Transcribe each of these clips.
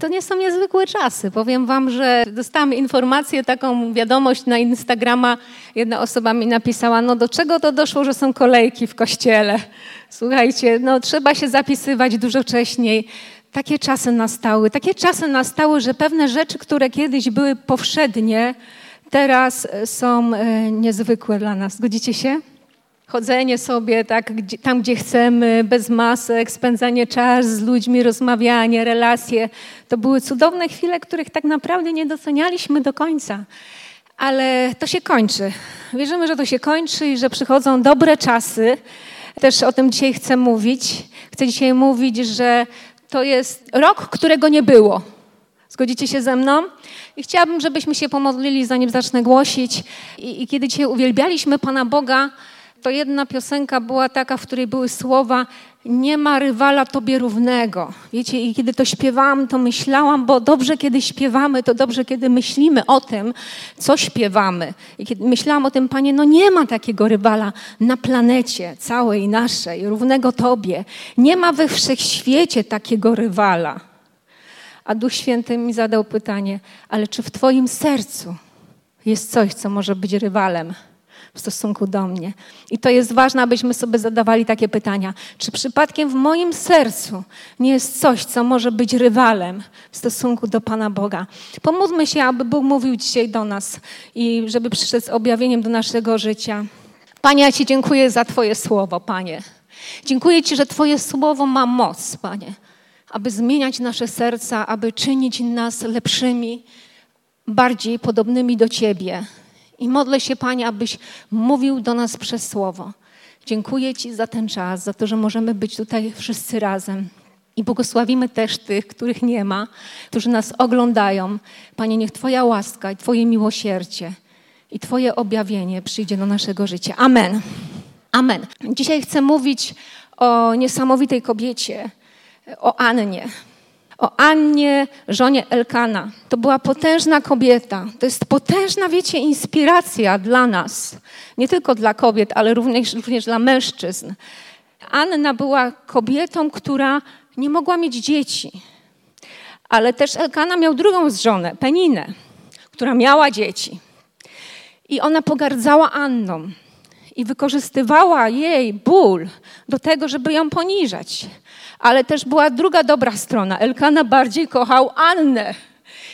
To nie są niezwykłe czasy. Powiem wam, że dostałam informację, taką wiadomość na Instagrama. Jedna osoba mi napisała, no do czego to doszło, że są kolejki w kościele. Słuchajcie, no trzeba się zapisywać dużo wcześniej. Takie czasy nastały. Takie czasy nastały, że pewne rzeczy, które kiedyś były powszednie, teraz są e, niezwykłe dla nas. Zgodzicie się? Chodzenie sobie tak, gdzie, tam, gdzie chcemy, bez masek, spędzanie czas z ludźmi, rozmawianie, relacje. To były cudowne chwile, których tak naprawdę nie docenialiśmy do końca. Ale to się kończy. Wierzymy, że to się kończy i że przychodzą dobre czasy. Też o tym dzisiaj chcę mówić. Chcę dzisiaj mówić, że to jest rok, którego nie było. Zgodzicie się ze mną? I chciałabym, żebyśmy się pomodlili, zanim zacznę głosić. I, i kiedy dzisiaj uwielbialiśmy Pana Boga, to jedna piosenka była taka, w której były słowa nie ma rywala tobie równego. Wiecie, i kiedy to śpiewałam, to myślałam, bo dobrze, kiedy śpiewamy, to dobrze, kiedy myślimy o tym, co śpiewamy. I kiedy myślałam o tym, Panie, no nie ma takiego rywala na planecie całej naszej, równego Tobie. Nie ma we wszechświecie takiego rywala. A Duch Święty mi zadał pytanie, ale czy w Twoim sercu jest coś, co może być rywalem? W stosunku do mnie. I to jest ważne, abyśmy sobie zadawali takie pytania. Czy przypadkiem w moim sercu nie jest coś, co może być rywalem w stosunku do Pana Boga? Pomódlmy się, aby Bóg mówił dzisiaj do nas i żeby przyszedł z objawieniem do naszego życia. Panie, ja Ci dziękuję za Twoje słowo, Panie. Dziękuję Ci, że Twoje słowo ma moc, Panie, aby zmieniać nasze serca, aby czynić nas lepszymi, bardziej podobnymi do Ciebie. I modlę się, Panie, abyś mówił do nas przez słowo. Dziękuję Ci za ten czas, za to, że możemy być tutaj wszyscy razem. I błogosławimy też tych, których nie ma, którzy nas oglądają. Panie, niech Twoja łaska i Twoje miłosierdzie i Twoje objawienie przyjdzie do naszego życia. Amen. Amen. Dzisiaj chcę mówić o niesamowitej kobiecie, o Annie o Annie, żonie Elkana. To była potężna kobieta. To jest potężna, wiecie, inspiracja dla nas. Nie tylko dla kobiet, ale również, również dla mężczyzn. Anna była kobietą, która nie mogła mieć dzieci. Ale też Elkana miał drugą żonę, Peninę, która miała dzieci. I ona pogardzała Anną i wykorzystywała jej ból do tego, żeby ją poniżać. Ale też była druga dobra strona. Elkana bardziej kochał Annę.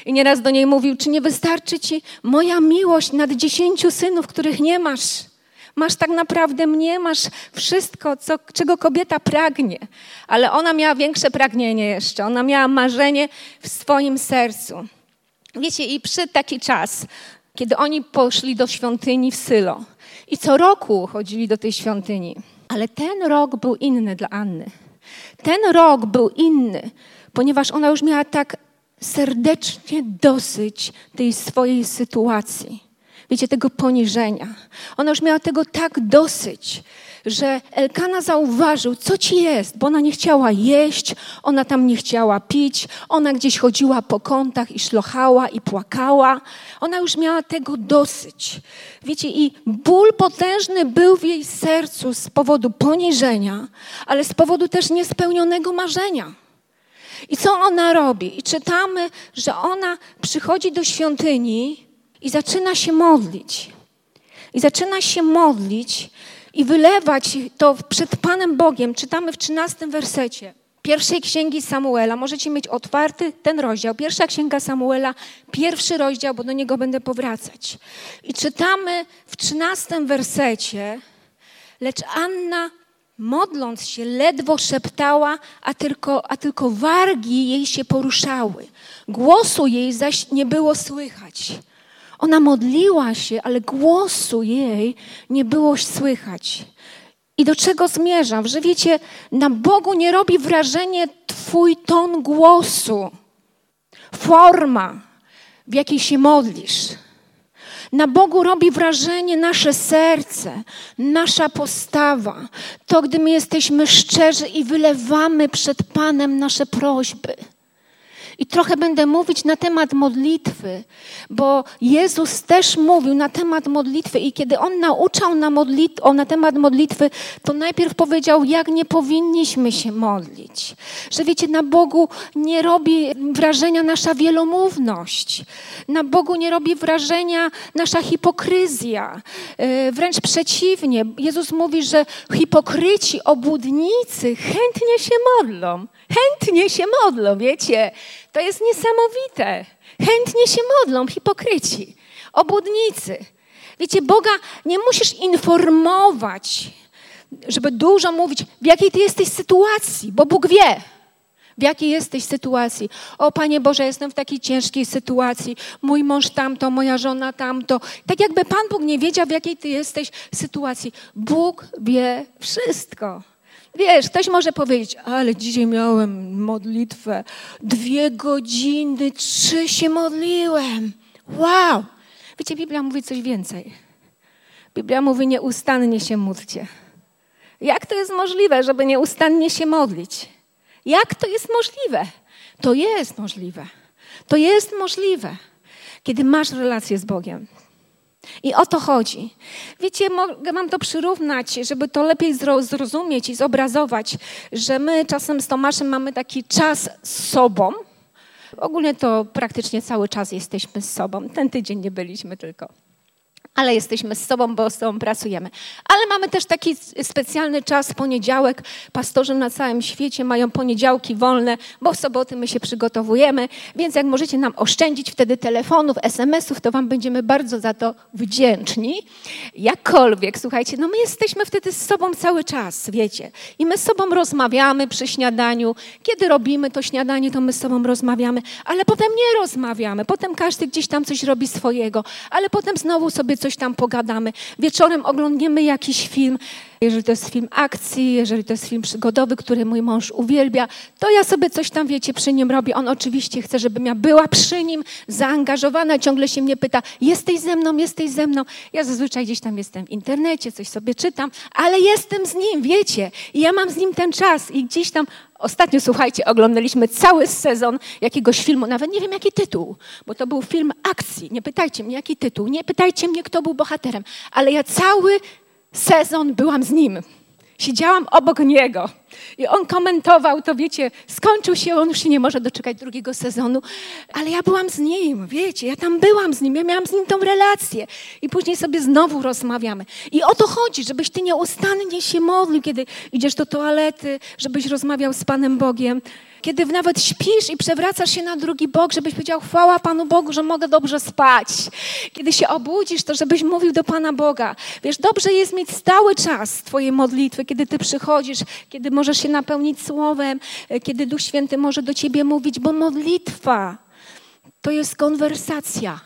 I nieraz do niej mówił, czy nie wystarczy ci moja miłość nad dziesięciu synów, których nie masz? Masz tak naprawdę mnie, masz wszystko, co, czego kobieta pragnie. Ale ona miała większe pragnienie jeszcze. Ona miała marzenie w swoim sercu. Wiecie, i przyszedł taki czas, kiedy oni poszli do świątyni w Sylo. I co roku chodzili do tej świątyni. Ale ten rok był inny dla Anny. Ten rok był inny, ponieważ ona już miała tak serdecznie dosyć tej swojej sytuacji. Wiecie, tego poniżenia. Ona już miała tego tak dosyć, że Elkana zauważył, co ci jest, bo ona nie chciała jeść, ona tam nie chciała pić, ona gdzieś chodziła po kątach i szlochała i płakała. Ona już miała tego dosyć. Wiecie, i ból potężny był w jej sercu z powodu poniżenia, ale z powodu też niespełnionego marzenia. I co ona robi? I czytamy, że ona przychodzi do świątyni i zaczyna się modlić. I zaczyna się modlić i wylewać to przed Panem Bogiem. Czytamy w 13 wersecie pierwszej księgi Samuela. Możecie mieć otwarty ten rozdział. Pierwsza księga Samuela, pierwszy rozdział, bo do niego będę powracać. I czytamy w 13 wersecie, lecz Anna modląc się, ledwo szeptała, a tylko, a tylko wargi jej się poruszały. Głosu jej zaś nie było słychać. Ona modliła się, ale głosu jej nie było słychać. I do czego zmierzam? Że wiecie, na Bogu nie robi wrażenie Twój ton głosu, forma, w jakiej się modlisz. Na Bogu robi wrażenie nasze serce, nasza postawa. To, gdy my jesteśmy szczerzy i wylewamy przed Panem nasze prośby. I trochę będę mówić na temat modlitwy, bo Jezus też mówił na temat modlitwy i kiedy On nauczał na, modlit o, na temat modlitwy, to najpierw powiedział, jak nie powinniśmy się modlić. Że wiecie, na Bogu nie robi wrażenia nasza wielomówność. Na Bogu nie robi wrażenia nasza hipokryzja. E, wręcz przeciwnie. Jezus mówi, że hipokryci, obłudnicy chętnie się modlą. Chętnie się modlą, wiecie. To jest niesamowite. Chętnie się modlą hipokryci, obłudnicy. Wiecie, Boga nie musisz informować, żeby dużo mówić, w jakiej ty jesteś sytuacji, bo Bóg wie, w jakiej jesteś sytuacji. O Panie Boże, jestem w takiej ciężkiej sytuacji. Mój mąż tamto, moja żona tamto. Tak jakby Pan Bóg nie wiedział, w jakiej ty jesteś sytuacji. Bóg wie wszystko. Wiesz, ktoś może powiedzieć, ale dzisiaj miałem modlitwę. Dwie godziny, trzy się modliłem. Wow! Wiecie, Biblia mówi coś więcej. Biblia mówi, nieustannie się módlcie. Jak to jest możliwe, żeby nieustannie się modlić? Jak to jest możliwe? To jest możliwe. To jest możliwe, kiedy masz relację z Bogiem. I o to chodzi. Wiecie, mogę Wam to przyrównać, żeby to lepiej zrozumieć i zobrazować, że my czasem z Tomaszem mamy taki czas z sobą. Ogólnie to praktycznie cały czas jesteśmy z sobą. Ten tydzień nie byliśmy tylko ale jesteśmy z sobą, bo z sobą pracujemy. Ale mamy też taki specjalny czas, poniedziałek. Pastorzy na całym świecie mają poniedziałki wolne, bo w soboty my się przygotowujemy, więc jak możecie nam oszczędzić wtedy telefonów, SMS-ów, to wam będziemy bardzo za to wdzięczni. Jakkolwiek, słuchajcie, no my jesteśmy wtedy z sobą cały czas, wiecie. I my z sobą rozmawiamy przy śniadaniu. Kiedy robimy to śniadanie, to my z sobą rozmawiamy, ale potem nie rozmawiamy. Potem każdy gdzieś tam coś robi swojego, ale potem znowu sobie coś coś tam pogadamy. Wieczorem oglądniemy jakiś film. Jeżeli to jest film akcji, jeżeli to jest film przygodowy, który mój mąż uwielbia, to ja sobie coś tam, wiecie, przy nim robię. On oczywiście chce, żebym ja była przy nim, zaangażowana, ciągle się mnie pyta, jesteś ze mną, jesteś ze mną. Ja zazwyczaj gdzieś tam jestem w internecie, coś sobie czytam, ale jestem z nim, wiecie. I ja mam z nim ten czas i gdzieś tam Ostatnio, słuchajcie, oglądaliśmy cały sezon jakiegoś filmu, nawet nie wiem jaki tytuł, bo to był film akcji. Nie pytajcie mnie jaki tytuł, nie pytajcie mnie, kto był bohaterem, ale ja cały sezon byłam z nim. Siedziałam obok niego i on komentował to, wiecie, skończył się, on już się nie może doczekać drugiego sezonu, ale ja byłam z nim, wiecie, ja tam byłam z nim, ja miałam z nim tą relację i później sobie znowu rozmawiamy. I o to chodzi, żebyś ty nieustannie się modlił, kiedy idziesz do toalety, żebyś rozmawiał z Panem Bogiem, kiedy nawet śpisz i przewracasz się na drugi bok, żebyś powiedział chwała Panu Bogu, że mogę dobrze spać. Kiedy się obudzisz, to żebyś mówił do Pana Boga. Wiesz, dobrze jest mieć stały czas Twojej modlitwy, kiedy Ty przychodzisz, kiedy możesz się napełnić słowem, e, kiedy Duch Święty może do Ciebie mówić, bo modlitwa to jest konwersacja.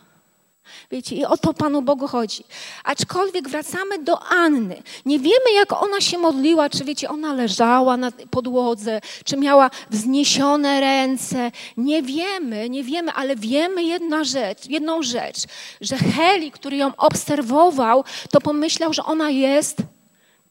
Wiecie, i o to Panu Bogu chodzi. Aczkolwiek wracamy do Anny. Nie wiemy, jak ona się modliła, czy wiecie, ona leżała na podłodze, czy miała wzniesione ręce. Nie wiemy, nie wiemy, ale wiemy jedna rzecz, jedną rzecz, że Heli, który ją obserwował, to pomyślał, że ona jest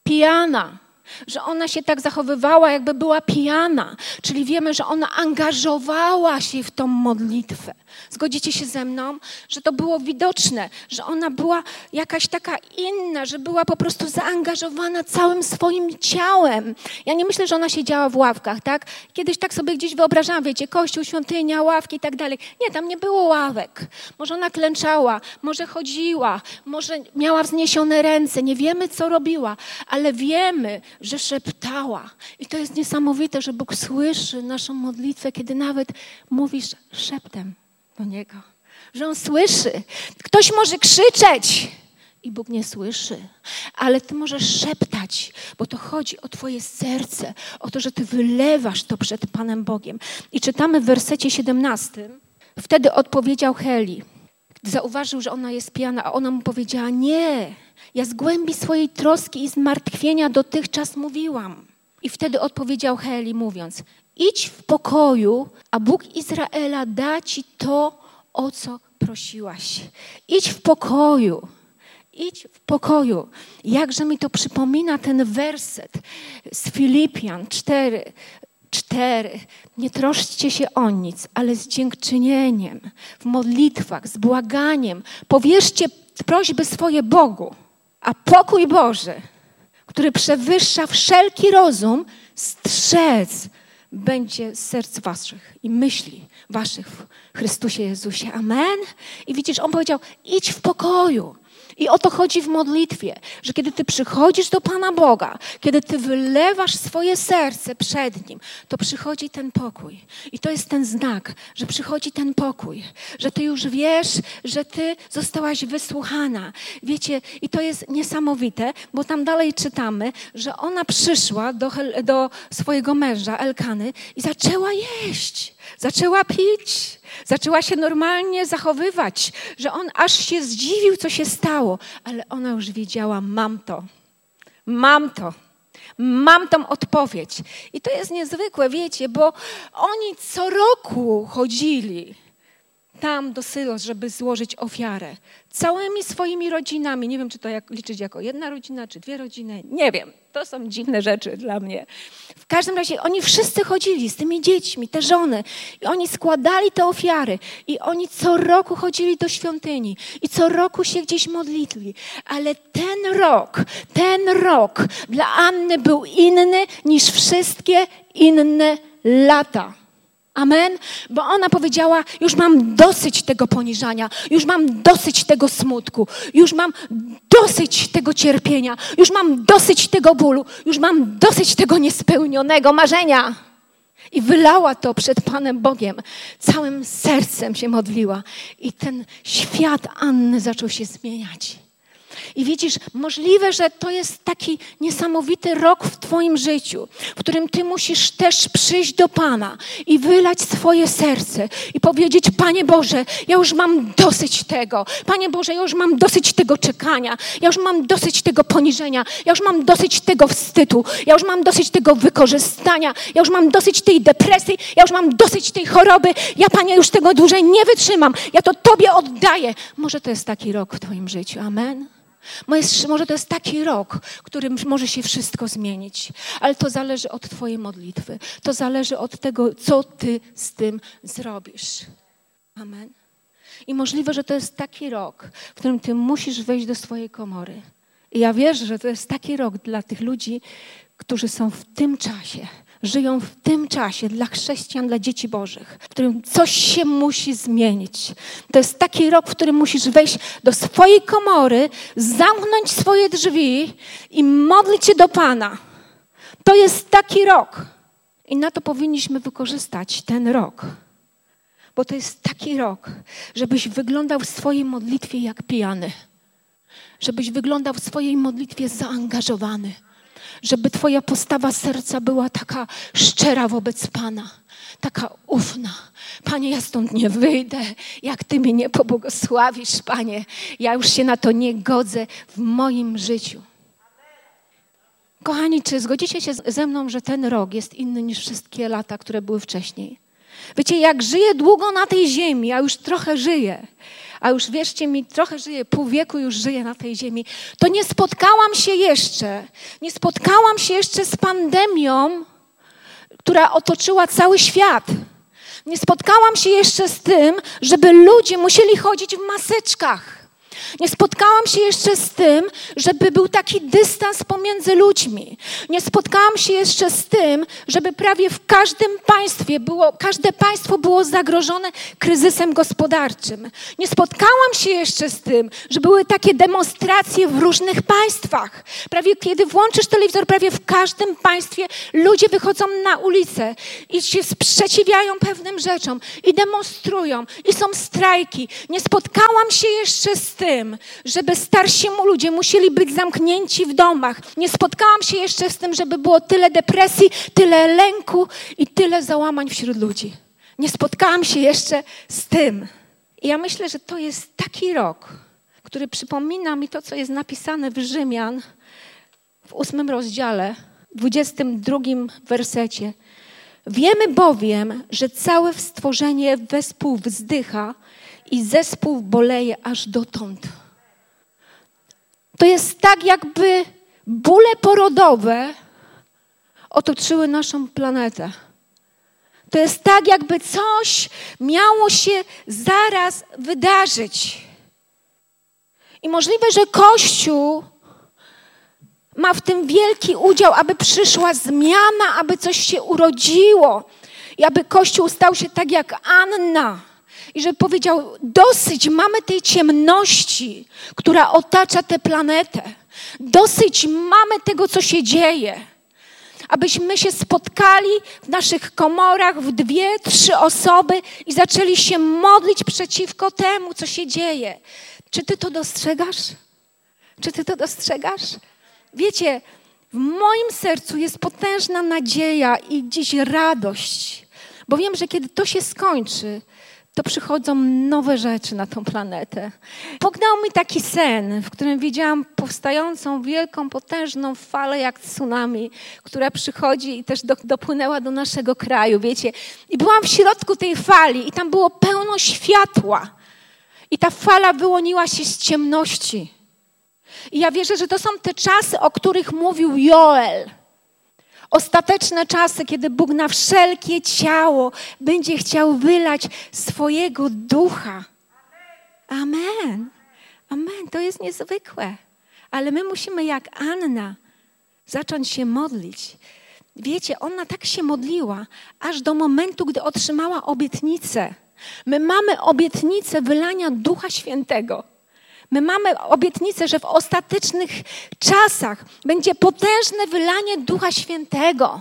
pijana że ona się tak zachowywała, jakby była pijana. Czyli wiemy, że ona angażowała się w tą modlitwę. Zgodzicie się ze mną, że to było widoczne, że ona była jakaś taka inna, że była po prostu zaangażowana całym swoim ciałem. Ja nie myślę, że ona siedziała w ławkach, tak? Kiedyś tak sobie gdzieś wyobrażałam, wiecie, kościół, świątynia, ławki i tak dalej. Nie, tam nie było ławek. Może ona klęczała, może chodziła, może miała wzniesione ręce, nie wiemy, co robiła, ale wiemy, że szeptała. I to jest niesamowite, że Bóg słyszy naszą modlitwę, kiedy nawet mówisz szeptem do Niego. Że On słyszy. Ktoś może krzyczeć i Bóg nie słyszy, ale Ty możesz szeptać, bo to chodzi o Twoje serce, o to, że Ty wylewasz to przed Panem Bogiem. I czytamy w wersecie 17. Wtedy odpowiedział Heli. Zauważył, że ona jest pijana, a ona mu powiedziała: Nie, ja z głębi swojej troski i zmartwienia dotychczas mówiłam. I wtedy odpowiedział Heli, mówiąc: Idź w pokoju, a Bóg Izraela da ci to, o co prosiłaś. Idź w pokoju. Idź w pokoju. Jakże mi to przypomina ten werset z Filipian 4. Cztery. Nie troszczcie się o nic, ale z dziękczynieniem, w modlitwach, z błaganiem. Powierzcie prośby swoje Bogu, a pokój Boży, który przewyższa wszelki rozum, strzec będzie serc waszych i myśli waszych w Chrystusie Jezusie. Amen. I widzisz, on powiedział: idź w pokoju. I o to chodzi w modlitwie, że kiedy ty przychodzisz do Pana Boga, kiedy ty wylewasz swoje serce przed Nim, to przychodzi ten pokój. I to jest ten znak, że przychodzi ten pokój, że ty już wiesz, że ty zostałaś wysłuchana. Wiecie, i to jest niesamowite, bo tam dalej czytamy, że ona przyszła do, do swojego męża, Elkany, i zaczęła jeść, zaczęła pić Zaczęła się normalnie zachowywać, że on aż się zdziwił, co się stało, ale ona już wiedziała: mam to, mam to. Mam tą odpowiedź. I to jest niezwykłe, wiecie, bo oni co roku chodzili tam do Sylos, żeby złożyć ofiarę. Całymi swoimi rodzinami. Nie wiem, czy to jak, liczyć jako jedna rodzina, czy dwie rodziny. Nie wiem. To są dziwne rzeczy dla mnie. W każdym razie oni wszyscy chodzili z tymi dziećmi, te żony. I oni składali te ofiary. I oni co roku chodzili do świątyni. I co roku się gdzieś modlitli. Ale ten rok, ten rok dla Anny był inny niż wszystkie inne lata. Amen. Bo ona powiedziała: Już mam dosyć tego poniżania, już mam dosyć tego smutku, już mam dosyć tego cierpienia, już mam dosyć tego bólu, już mam dosyć tego niespełnionego marzenia. I wylała to przed Panem Bogiem. Całym sercem się modliła. I ten świat Anny zaczął się zmieniać. I widzisz, możliwe, że to jest taki niesamowity rok w Twoim życiu, w którym Ty musisz też przyjść do Pana i wylać swoje serce i powiedzieć: Panie Boże, ja już mam dosyć tego. Panie Boże, ja już mam dosyć tego czekania. Ja już mam dosyć tego poniżenia. Ja już mam dosyć tego wstydu. Ja już mam dosyć tego wykorzystania. Ja już mam dosyć tej depresji. Ja już mam dosyć tej choroby. Ja, Panie, już tego dłużej nie wytrzymam. Ja to Tobie oddaję. Może to jest taki rok w Twoim życiu. Amen. Może to jest taki rok, w którym może się wszystko zmienić, ale to zależy od Twojej modlitwy. To zależy od tego, co Ty z tym zrobisz. Amen. I możliwe, że to jest taki rok, w którym Ty musisz wejść do swojej komory. I ja wierzę, że to jest taki rok dla tych ludzi, którzy są w tym czasie, żyją w tym czasie dla chrześcijan, dla dzieci Bożych, w którym coś się musi zmienić. To jest taki rok, w którym musisz wejść do swojej komory, zamknąć swoje drzwi i modlić się do Pana. To jest taki rok. I na to powinniśmy wykorzystać ten rok. Bo to jest taki rok, żebyś wyglądał w swojej modlitwie jak pijany. Żebyś wyglądał w swojej modlitwie zaangażowany żeby Twoja postawa serca była taka szczera wobec Pana, taka ufna. Panie, ja stąd nie wyjdę, jak Ty mnie nie pobłogosławisz, Panie. Ja już się na to nie godzę w moim życiu. Kochani, czy zgodzicie się ze mną, że ten rok jest inny niż wszystkie lata, które były wcześniej? Wiecie, jak żyję długo na tej ziemi, a już trochę żyję, a już wierzcie mi, trochę żyję, pół wieku już żyję na tej ziemi, to nie spotkałam się jeszcze, nie spotkałam się jeszcze z pandemią, która otoczyła cały świat. Nie spotkałam się jeszcze z tym, żeby ludzie musieli chodzić w maseczkach. Nie spotkałam się jeszcze z tym, żeby był taki dystans pomiędzy ludźmi. Nie spotkałam się jeszcze z tym, żeby prawie w każdym państwie było, każde państwo było zagrożone kryzysem gospodarczym. Nie spotkałam się jeszcze z tym, że były takie demonstracje w różnych państwach. Prawie kiedy włączysz telewizor, prawie w każdym państwie ludzie wychodzą na ulicę i się sprzeciwiają pewnym rzeczom i demonstrują i są strajki. Nie spotkałam się jeszcze z tym, tym, żeby starsi ludzie musieli być zamknięci w domach. Nie spotkałam się jeszcze z tym, żeby było tyle depresji, tyle lęku i tyle załamań wśród ludzi. Nie spotkałam się jeszcze z tym. I ja myślę, że to jest taki rok, który przypomina mi to, co jest napisane w Rzymian w ósmym rozdziale, dwudziestym drugim wersecie. Wiemy bowiem, że całe stworzenie wespół wzdycha i zespół boleje aż dotąd. To jest tak, jakby bóle porodowe otoczyły naszą planetę. To jest tak, jakby coś miało się zaraz wydarzyć. I możliwe, że Kościół ma w tym wielki udział, aby przyszła zmiana, aby coś się urodziło i aby Kościół stał się tak jak Anna. I żeby powiedział: Dosyć, mamy tej ciemności, która otacza tę planetę. Dosyć mamy tego, co się dzieje. Abyśmy się spotkali w naszych komorach w dwie, trzy osoby i zaczęli się modlić przeciwko temu, co się dzieje. Czy ty to dostrzegasz? Czy ty to dostrzegasz? Wiecie, w moim sercu jest potężna nadzieja i dziś radość, bo wiem, że kiedy to się skończy, to przychodzą nowe rzeczy na tą planetę. Pognał mi taki sen, w którym widziałam powstającą wielką, potężną falę jak tsunami, która przychodzi i też do, dopłynęła do naszego kraju, wiecie. I byłam w środku tej fali i tam było pełno światła. I ta fala wyłoniła się z ciemności. I ja wierzę, że to są te czasy, o których mówił Joel. Ostateczne czasy, kiedy Bóg na wszelkie ciało będzie chciał wylać swojego ducha. Amen. Amen. To jest niezwykłe. Ale my musimy, jak Anna, zacząć się modlić. Wiecie, ona tak się modliła, aż do momentu, gdy otrzymała obietnicę. My mamy obietnicę wylania Ducha Świętego. My mamy obietnicę, że w ostatecznych czasach będzie potężne wylanie Ducha Świętego.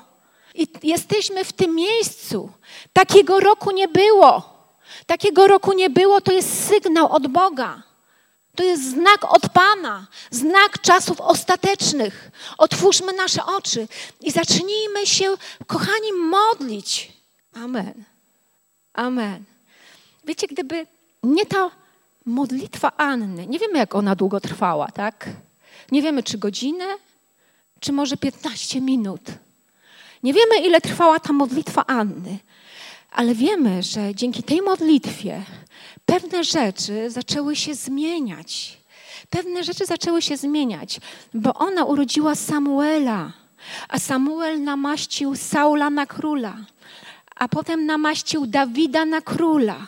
I jesteśmy w tym miejscu. Takiego roku nie było. Takiego roku nie było, to jest sygnał od Boga. To jest znak od Pana, znak czasów ostatecznych. Otwórzmy nasze oczy i zacznijmy się, kochani, modlić. Amen. Amen. Wiecie, gdyby nie ta modlitwa Anny, nie wiemy jak ona długo trwała, tak? Nie wiemy czy godzinę, czy może 15 minut. Nie wiemy ile trwała ta modlitwa Anny, ale wiemy, że dzięki tej modlitwie pewne rzeczy zaczęły się zmieniać. Pewne rzeczy zaczęły się zmieniać, bo ona urodziła Samuela, a Samuel namaścił Saula na króla, a potem namaścił Dawida na króla.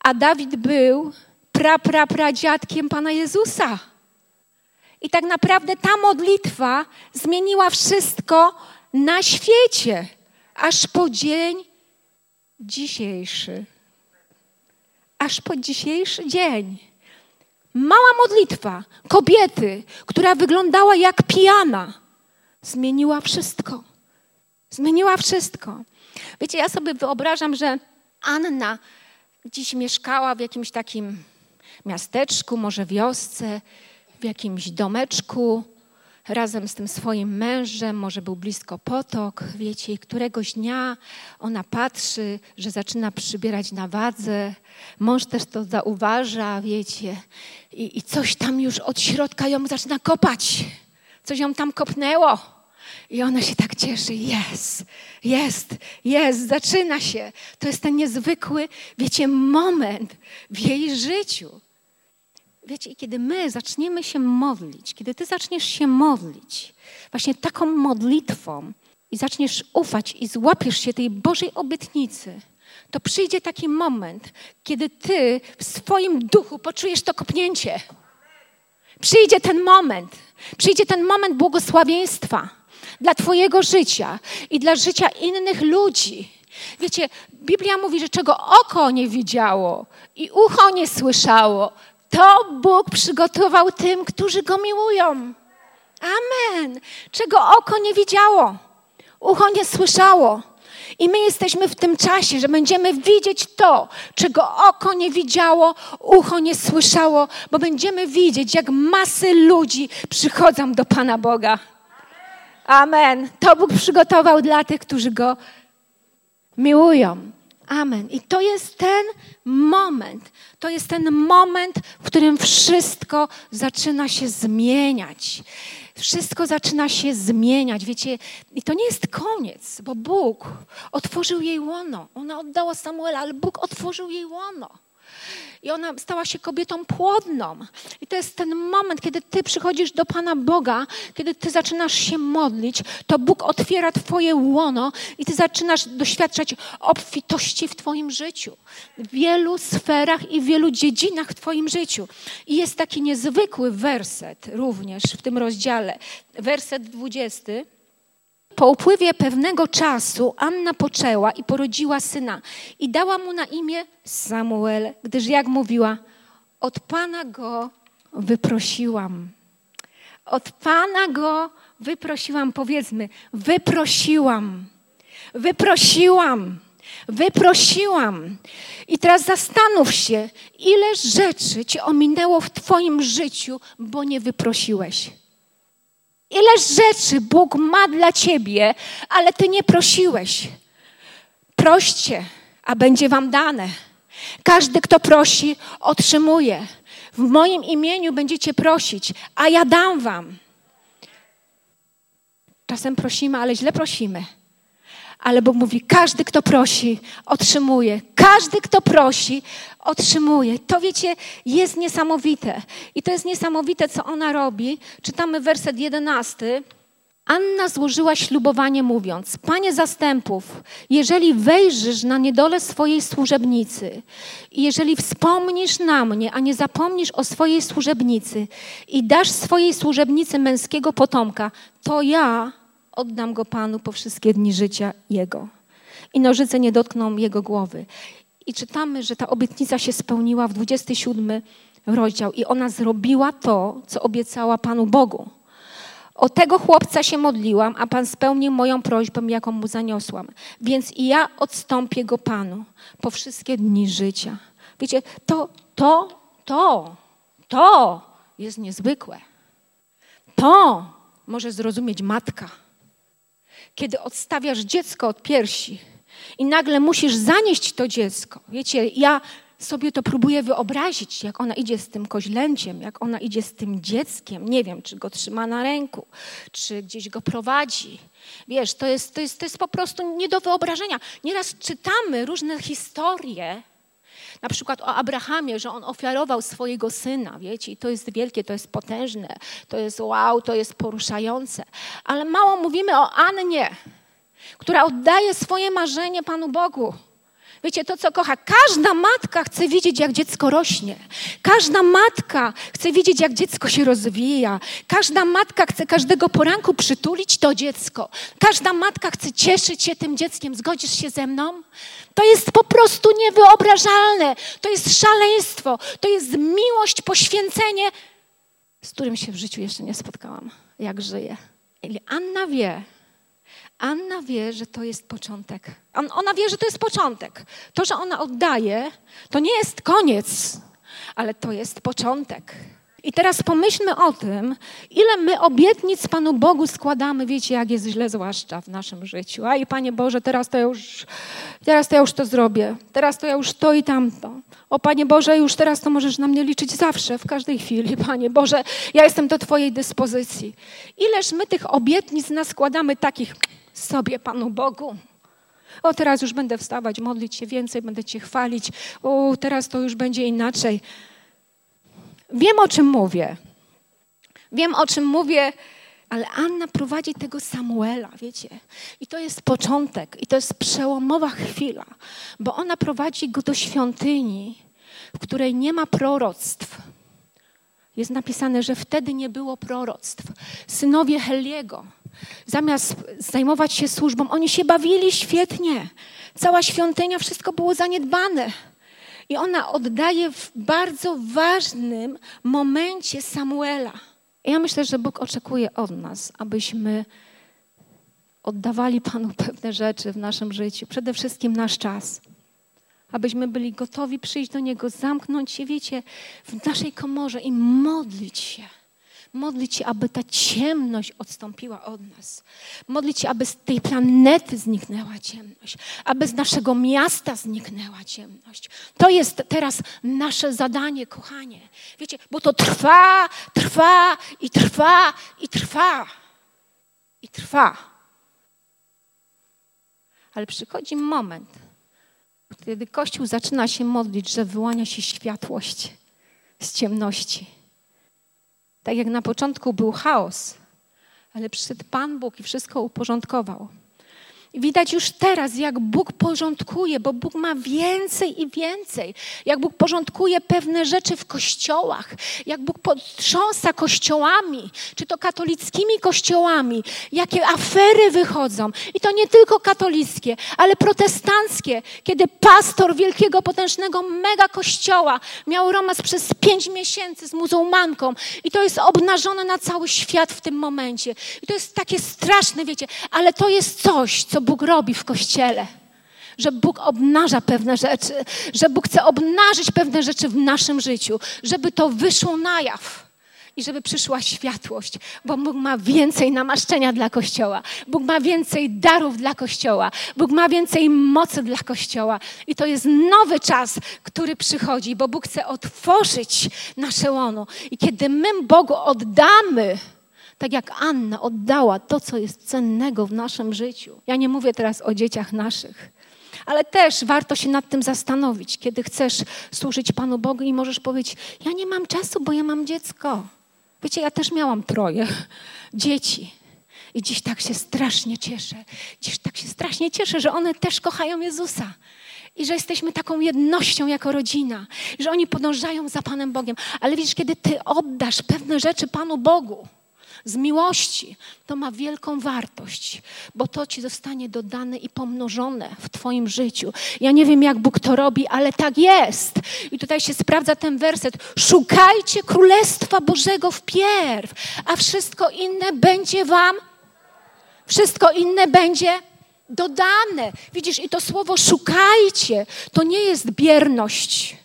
A Dawid był pra, pra, dziadkiem Pana Jezusa. I tak naprawdę ta modlitwa zmieniła wszystko na świecie, aż po dzień dzisiejszy. Aż po dzisiejszy dzień. Mała modlitwa kobiety, która wyglądała jak pijana, zmieniła wszystko. Zmieniła wszystko. Wiecie, ja sobie wyobrażam, że Anna dziś mieszkała w jakimś takim miasteczku, może wiosce, w jakimś domeczku, razem z tym swoim mężem, może był blisko potok, wiecie, i któregoś dnia ona patrzy, że zaczyna przybierać na wadze. Mąż też to zauważa, wiecie, i, i coś tam już od środka ją zaczyna kopać. Coś ją tam kopnęło. I ona się tak cieszy. Jest, jest, jest, zaczyna się. To jest ten niezwykły, wiecie, moment w jej życiu. Wiecie, i kiedy my zaczniemy się modlić, kiedy ty zaczniesz się modlić, właśnie taką modlitwą i zaczniesz ufać i złapiesz się tej Bożej obietnicy, to przyjdzie taki moment, kiedy ty w swoim duchu poczujesz to kopnięcie. Przyjdzie ten moment, przyjdzie ten moment błogosławieństwa dla Twojego życia i dla życia innych ludzi. Wiecie, Biblia mówi, że czego oko nie widziało i ucho nie słyszało, to Bóg przygotował tym, którzy Go miłują. Amen. Czego oko nie widziało, ucho nie słyszało. I my jesteśmy w tym czasie, że będziemy widzieć to, czego oko nie widziało, ucho nie słyszało, bo będziemy widzieć, jak masy ludzi przychodzą do Pana Boga. Amen. To Bóg przygotował dla tych, którzy Go miłują. Amen. I to jest ten moment, to jest ten moment, w którym wszystko zaczyna się zmieniać. Wszystko zaczyna się zmieniać, wiecie, i to nie jest koniec, bo Bóg otworzył jej łono. Ona oddała Samuela, ale Bóg otworzył jej łono. I ona stała się kobietą płodną. I to jest ten moment, kiedy ty przychodzisz do Pana Boga, kiedy ty zaczynasz się modlić, to Bóg otwiera twoje łono i ty zaczynasz doświadczać obfitości w twoim życiu. W wielu sferach i w wielu dziedzinach w twoim życiu. I jest taki niezwykły werset również w tym rozdziale. Werset 20 po upływie pewnego czasu Anna poczęła i porodziła syna i dała mu na imię Samuel, gdyż jak mówiła, od Pana go wyprosiłam. Od Pana go wyprosiłam, powiedzmy, wyprosiłam, wyprosiłam, wyprosiłam. I teraz zastanów się, ile rzeczy ci ominęło w Twoim życiu, bo nie wyprosiłeś. Ile rzeczy Bóg ma dla ciebie, ale ty nie prosiłeś. Proście, a będzie wam dane. Każdy, kto prosi, otrzymuje. W moim imieniu będziecie prosić, a ja dam wam. Czasem prosimy, ale źle prosimy. Ale Bóg mówi: każdy, kto prosi, otrzymuje. Każdy, kto prosi, otrzymuje. To wiecie, jest niesamowite. I to jest niesamowite, co ona robi. Czytamy werset jedenasty. Anna złożyła ślubowanie, mówiąc: Panie zastępów, jeżeli wejrzysz na niedolę swojej służebnicy i jeżeli wspomnisz na mnie, a nie zapomnisz o swojej służebnicy i dasz swojej służebnicy męskiego potomka, to ja oddam go Panu po wszystkie dni życia Jego. I nożyce nie dotkną Jego głowy. I czytamy, że ta obietnica się spełniła w 27 rozdział i ona zrobiła to, co obiecała Panu Bogu. O tego chłopca się modliłam, a Pan spełnił moją prośbę, jaką mu zaniosłam. Więc i ja odstąpię go Panu po wszystkie dni życia. Wiecie, to, to, to, to jest niezwykłe. To może zrozumieć matka kiedy odstawiasz dziecko od piersi i nagle musisz zanieść to dziecko. Wiecie, ja sobie to próbuję wyobrazić, jak ona idzie z tym koźlęciem, jak ona idzie z tym dzieckiem. Nie wiem, czy go trzyma na ręku, czy gdzieś go prowadzi. Wiesz, to jest, to jest, to jest po prostu nie do wyobrażenia. Nieraz czytamy różne historie, na przykład o Abrahamie, że on ofiarował swojego syna, wiecie, i to jest wielkie, to jest potężne, to jest wow, to jest poruszające. Ale mało mówimy o Annie, która oddaje swoje marzenie Panu Bogu. Wiecie, to co kocha. Każda matka chce widzieć, jak dziecko rośnie. Każda matka chce widzieć, jak dziecko się rozwija. Każda matka chce każdego poranku przytulić to dziecko. Każda matka chce cieszyć się tym dzieckiem. Zgodzisz się ze mną? To jest po prostu niewyobrażalne. To jest szaleństwo. To jest miłość, poświęcenie, z którym się w życiu jeszcze nie spotkałam, jak żyję. Anna wie, Anna wie, że to jest początek. ona wie, że to jest początek. To, że ona oddaje, to nie jest koniec, ale to jest początek. I teraz pomyślmy o tym, ile my obietnic Panu Bogu składamy, wiecie, jak jest źle, zwłaszcza w naszym życiu. A i Panie Boże, teraz to ja już, teraz to ja już to zrobię, teraz to ja już to i tamto. O Panie Boże, już teraz to możesz na mnie liczyć zawsze, w każdej chwili. Panie Boże, ja jestem do Twojej dyspozycji. Ileż my tych obietnic naskładamy takich sobie, Panu Bogu. O, teraz już będę wstawać, modlić się więcej, będę Cię chwalić. O, teraz to już będzie inaczej. Wiem, o czym mówię. Wiem, o czym mówię, ale Anna prowadzi tego Samuela, wiecie. I to jest początek, i to jest przełomowa chwila, bo ona prowadzi go do świątyni, w której nie ma proroctw. Jest napisane, że wtedy nie było proroctw. Synowie Heliego, zamiast zajmować się służbą, oni się bawili świetnie. Cała świątynia, wszystko było zaniedbane. I ona oddaje w bardzo ważnym momencie Samuela. I ja myślę, że Bóg oczekuje od nas, abyśmy oddawali Panu pewne rzeczy w naszym życiu, przede wszystkim nasz czas. Abyśmy byli gotowi przyjść do Niego, zamknąć się, wiecie, w naszej komorze i modlić się Modlić się, aby ta ciemność odstąpiła od nas. Modlić się, aby z tej planety zniknęła ciemność, aby z naszego miasta zniknęła ciemność. To jest teraz nasze zadanie, kochanie. Wiecie, bo to trwa, trwa i trwa i trwa. I trwa. Ale przychodzi moment, kiedy Kościół zaczyna się modlić, że wyłania się światłość z ciemności. Tak jak na początku był chaos, ale przyszedł Pan Bóg i wszystko uporządkował. Widać już teraz, jak Bóg porządkuje, bo Bóg ma więcej i więcej. Jak Bóg porządkuje pewne rzeczy w kościołach, jak Bóg potrząsa kościołami, czy to katolickimi kościołami, jakie afery wychodzą. I to nie tylko katolickie, ale protestanckie, kiedy pastor wielkiego, potężnego mega kościoła miał romans przez pięć miesięcy z muzułmanką. I to jest obnażone na cały świat w tym momencie. I to jest takie straszne, wiecie, ale to jest coś, co Bóg robi w kościele. Że Bóg obnaża pewne rzeczy, że Bóg chce obnażyć pewne rzeczy w naszym życiu, żeby to wyszło na jaw i żeby przyszła światłość, bo Bóg ma więcej namaszczenia dla Kościoła, Bóg ma więcej darów dla Kościoła, Bóg ma więcej mocy dla Kościoła. I to jest nowy czas, który przychodzi, bo Bóg chce otworzyć nasze łono. I kiedy my Bogu oddamy, tak jak Anna oddała to, co jest cennego w naszym życiu. Ja nie mówię teraz o dzieciach naszych, ale też warto się nad tym zastanowić, kiedy chcesz służyć Panu Bogu i możesz powiedzieć: Ja nie mam czasu, bo ja mam dziecko. Wiecie, ja też miałam troje dzieci. I dziś tak się strasznie cieszę. Dziś tak się strasznie cieszę, że one też kochają Jezusa. I że jesteśmy taką jednością jako rodzina. Że oni podążają za Panem Bogiem. Ale widzisz, kiedy Ty oddasz pewne rzeczy Panu Bogu, z miłości, to ma wielką wartość, bo to ci zostanie dodane i pomnożone w Twoim życiu. Ja nie wiem, jak Bóg to robi, ale tak jest. I tutaj się sprawdza ten werset. Szukajcie Królestwa Bożego wpierw, a wszystko inne będzie Wam, wszystko inne będzie dodane. Widzisz, i to słowo szukajcie to nie jest bierność.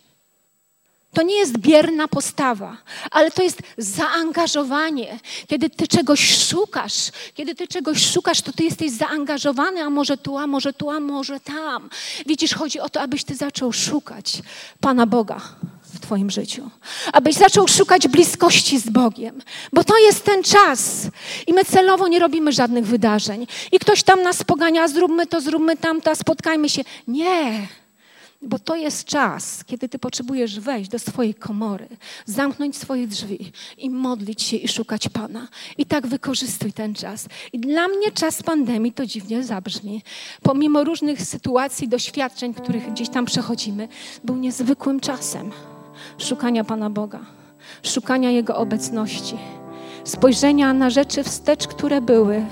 To nie jest bierna postawa, ale to jest zaangażowanie. Kiedy ty czegoś szukasz, kiedy ty czegoś szukasz, to ty jesteś zaangażowany, a może tu, a może tu, a może tam. Widzisz, chodzi o to, abyś ty zaczął szukać Pana Boga w Twoim życiu. Abyś zaczął szukać bliskości z Bogiem, bo to jest ten czas. I my celowo nie robimy żadnych wydarzeń. I ktoś tam nas pogania, zróbmy to, zróbmy tamto, spotkajmy się. Nie. Bo to jest czas, kiedy ty potrzebujesz wejść do swojej komory, zamknąć swoje drzwi i modlić się i szukać Pana. I tak wykorzystuj ten czas. I dla mnie czas pandemii to dziwnie zabrzmi. Pomimo różnych sytuacji, doświadczeń, których gdzieś tam przechodzimy, był niezwykłym czasem szukania Pana Boga, szukania Jego obecności, spojrzenia na rzeczy wstecz, które były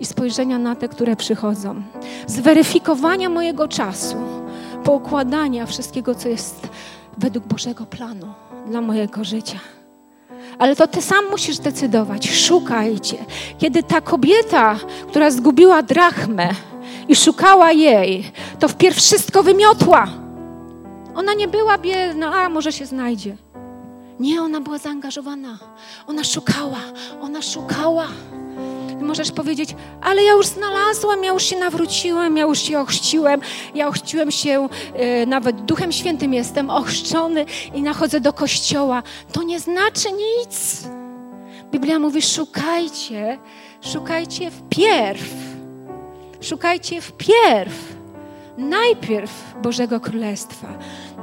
i spojrzenia na te, które przychodzą, zweryfikowania mojego czasu poukładania wszystkiego, co jest według Bożego planu dla mojego życia. Ale to ty sam musisz decydować. Szukajcie. Kiedy ta kobieta, która zgubiła drachmę i szukała jej, to wpierw wszystko wymiotła. Ona nie była biedna, a może się znajdzie. Nie, ona była zaangażowana. Ona szukała, ona szukała możesz powiedzieć, ale ja już znalazłam, ja już się nawróciłem, ja już się ochrzciłem, ja ochrzciłem się, e, nawet Duchem Świętym jestem ochrzczony i nachodzę do kościoła. To nie znaczy nic. Biblia mówi, szukajcie, szukajcie wpierw. Szukajcie wpierw. Najpierw Bożego Królestwa.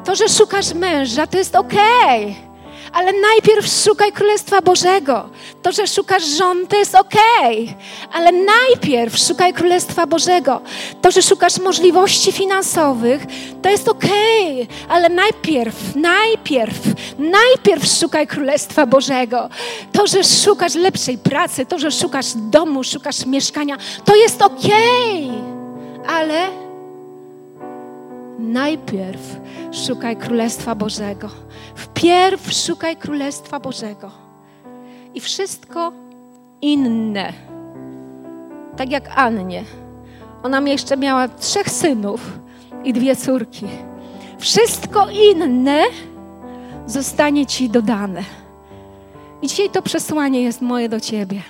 To, że szukasz męża, to jest okej. Okay ale najpierw szukaj Królestwa Bożego. To, że szukasz żon, to jest okej, okay. ale najpierw szukaj Królestwa Bożego. To, że szukasz możliwości finansowych, to jest okej, okay. ale najpierw, najpierw, najpierw szukaj Królestwa Bożego. To, że szukasz lepszej pracy, to, że szukasz domu, szukasz mieszkania, to jest okej, okay. ale najpierw szukaj Królestwa Bożego. Wpierw szukaj Królestwa Bożego. I wszystko inne. Tak jak Annie. Ona jeszcze miała trzech synów i dwie córki. Wszystko inne zostanie Ci dodane. I dzisiaj to przesłanie jest moje do Ciebie.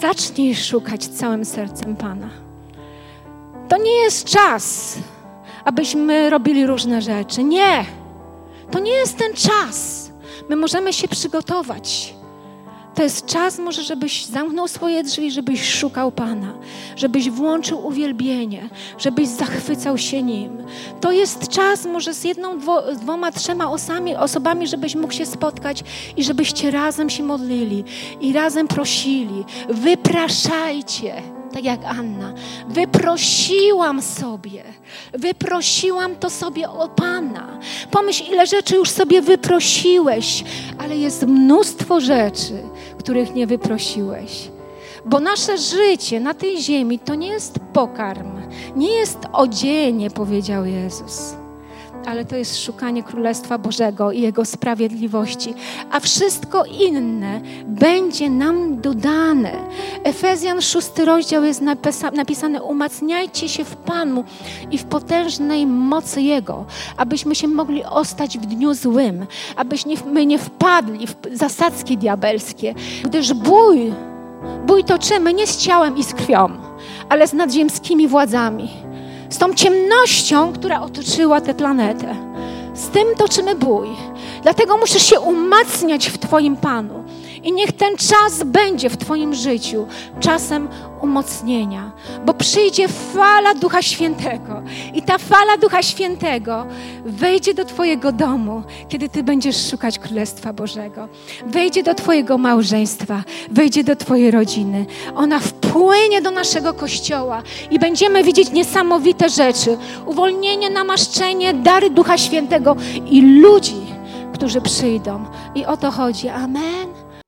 Zacznij szukać całym sercem Pana. To nie jest czas, abyśmy robili różne rzeczy. Nie. To nie jest ten czas. My możemy się przygotować. to jest czas może, żebyś zamknął swoje drzwi, żebyś szukał Pana, żebyś włączył uwielbienie, żebyś zachwycał się Nim. To jest czas może z jedną, dwo, dwoma, trzema osami, osobami, żebyś mógł się spotkać i żebyście razem się modlili i razem prosili. Wypraszajcie tak jak Anna. Wyprosiłam sobie, wyprosiłam to sobie o Pana. Pomyśl, ile rzeczy już sobie wyprosiłeś, ale jest mnóstwo rzeczy, których nie wyprosiłeś. Bo nasze życie na tej ziemi to nie jest pokarm, nie jest odzienie, powiedział Jezus ale to jest szukanie Królestwa Bożego i Jego sprawiedliwości, a wszystko inne będzie nam dodane. Efezjan 6 rozdział jest napisane: Umacniajcie się w Panu i w potężnej mocy Jego, abyśmy się mogli ostać w dniu złym, abyśmy nie wpadli w zasadzki diabelskie, gdyż bój, bój toczymy nie z ciałem i z krwią, ale z nadziemskimi władzami z tą ciemnością, która otoczyła tę planetę. Z tym toczymy bój. Dlatego musisz się umacniać w Twoim Panu. I niech ten czas będzie w Twoim życiu czasem umocnienia, bo przyjdzie fala Ducha Świętego i ta fala Ducha Świętego wejdzie do Twojego domu, kiedy Ty będziesz szukać Królestwa Bożego. Wejdzie do Twojego małżeństwa, wejdzie do Twojej rodziny. Ona wpłynie do naszego kościoła i będziemy widzieć niesamowite rzeczy. Uwolnienie, namaszczenie, dary Ducha Świętego i ludzi, którzy przyjdą. I o to chodzi. Amen.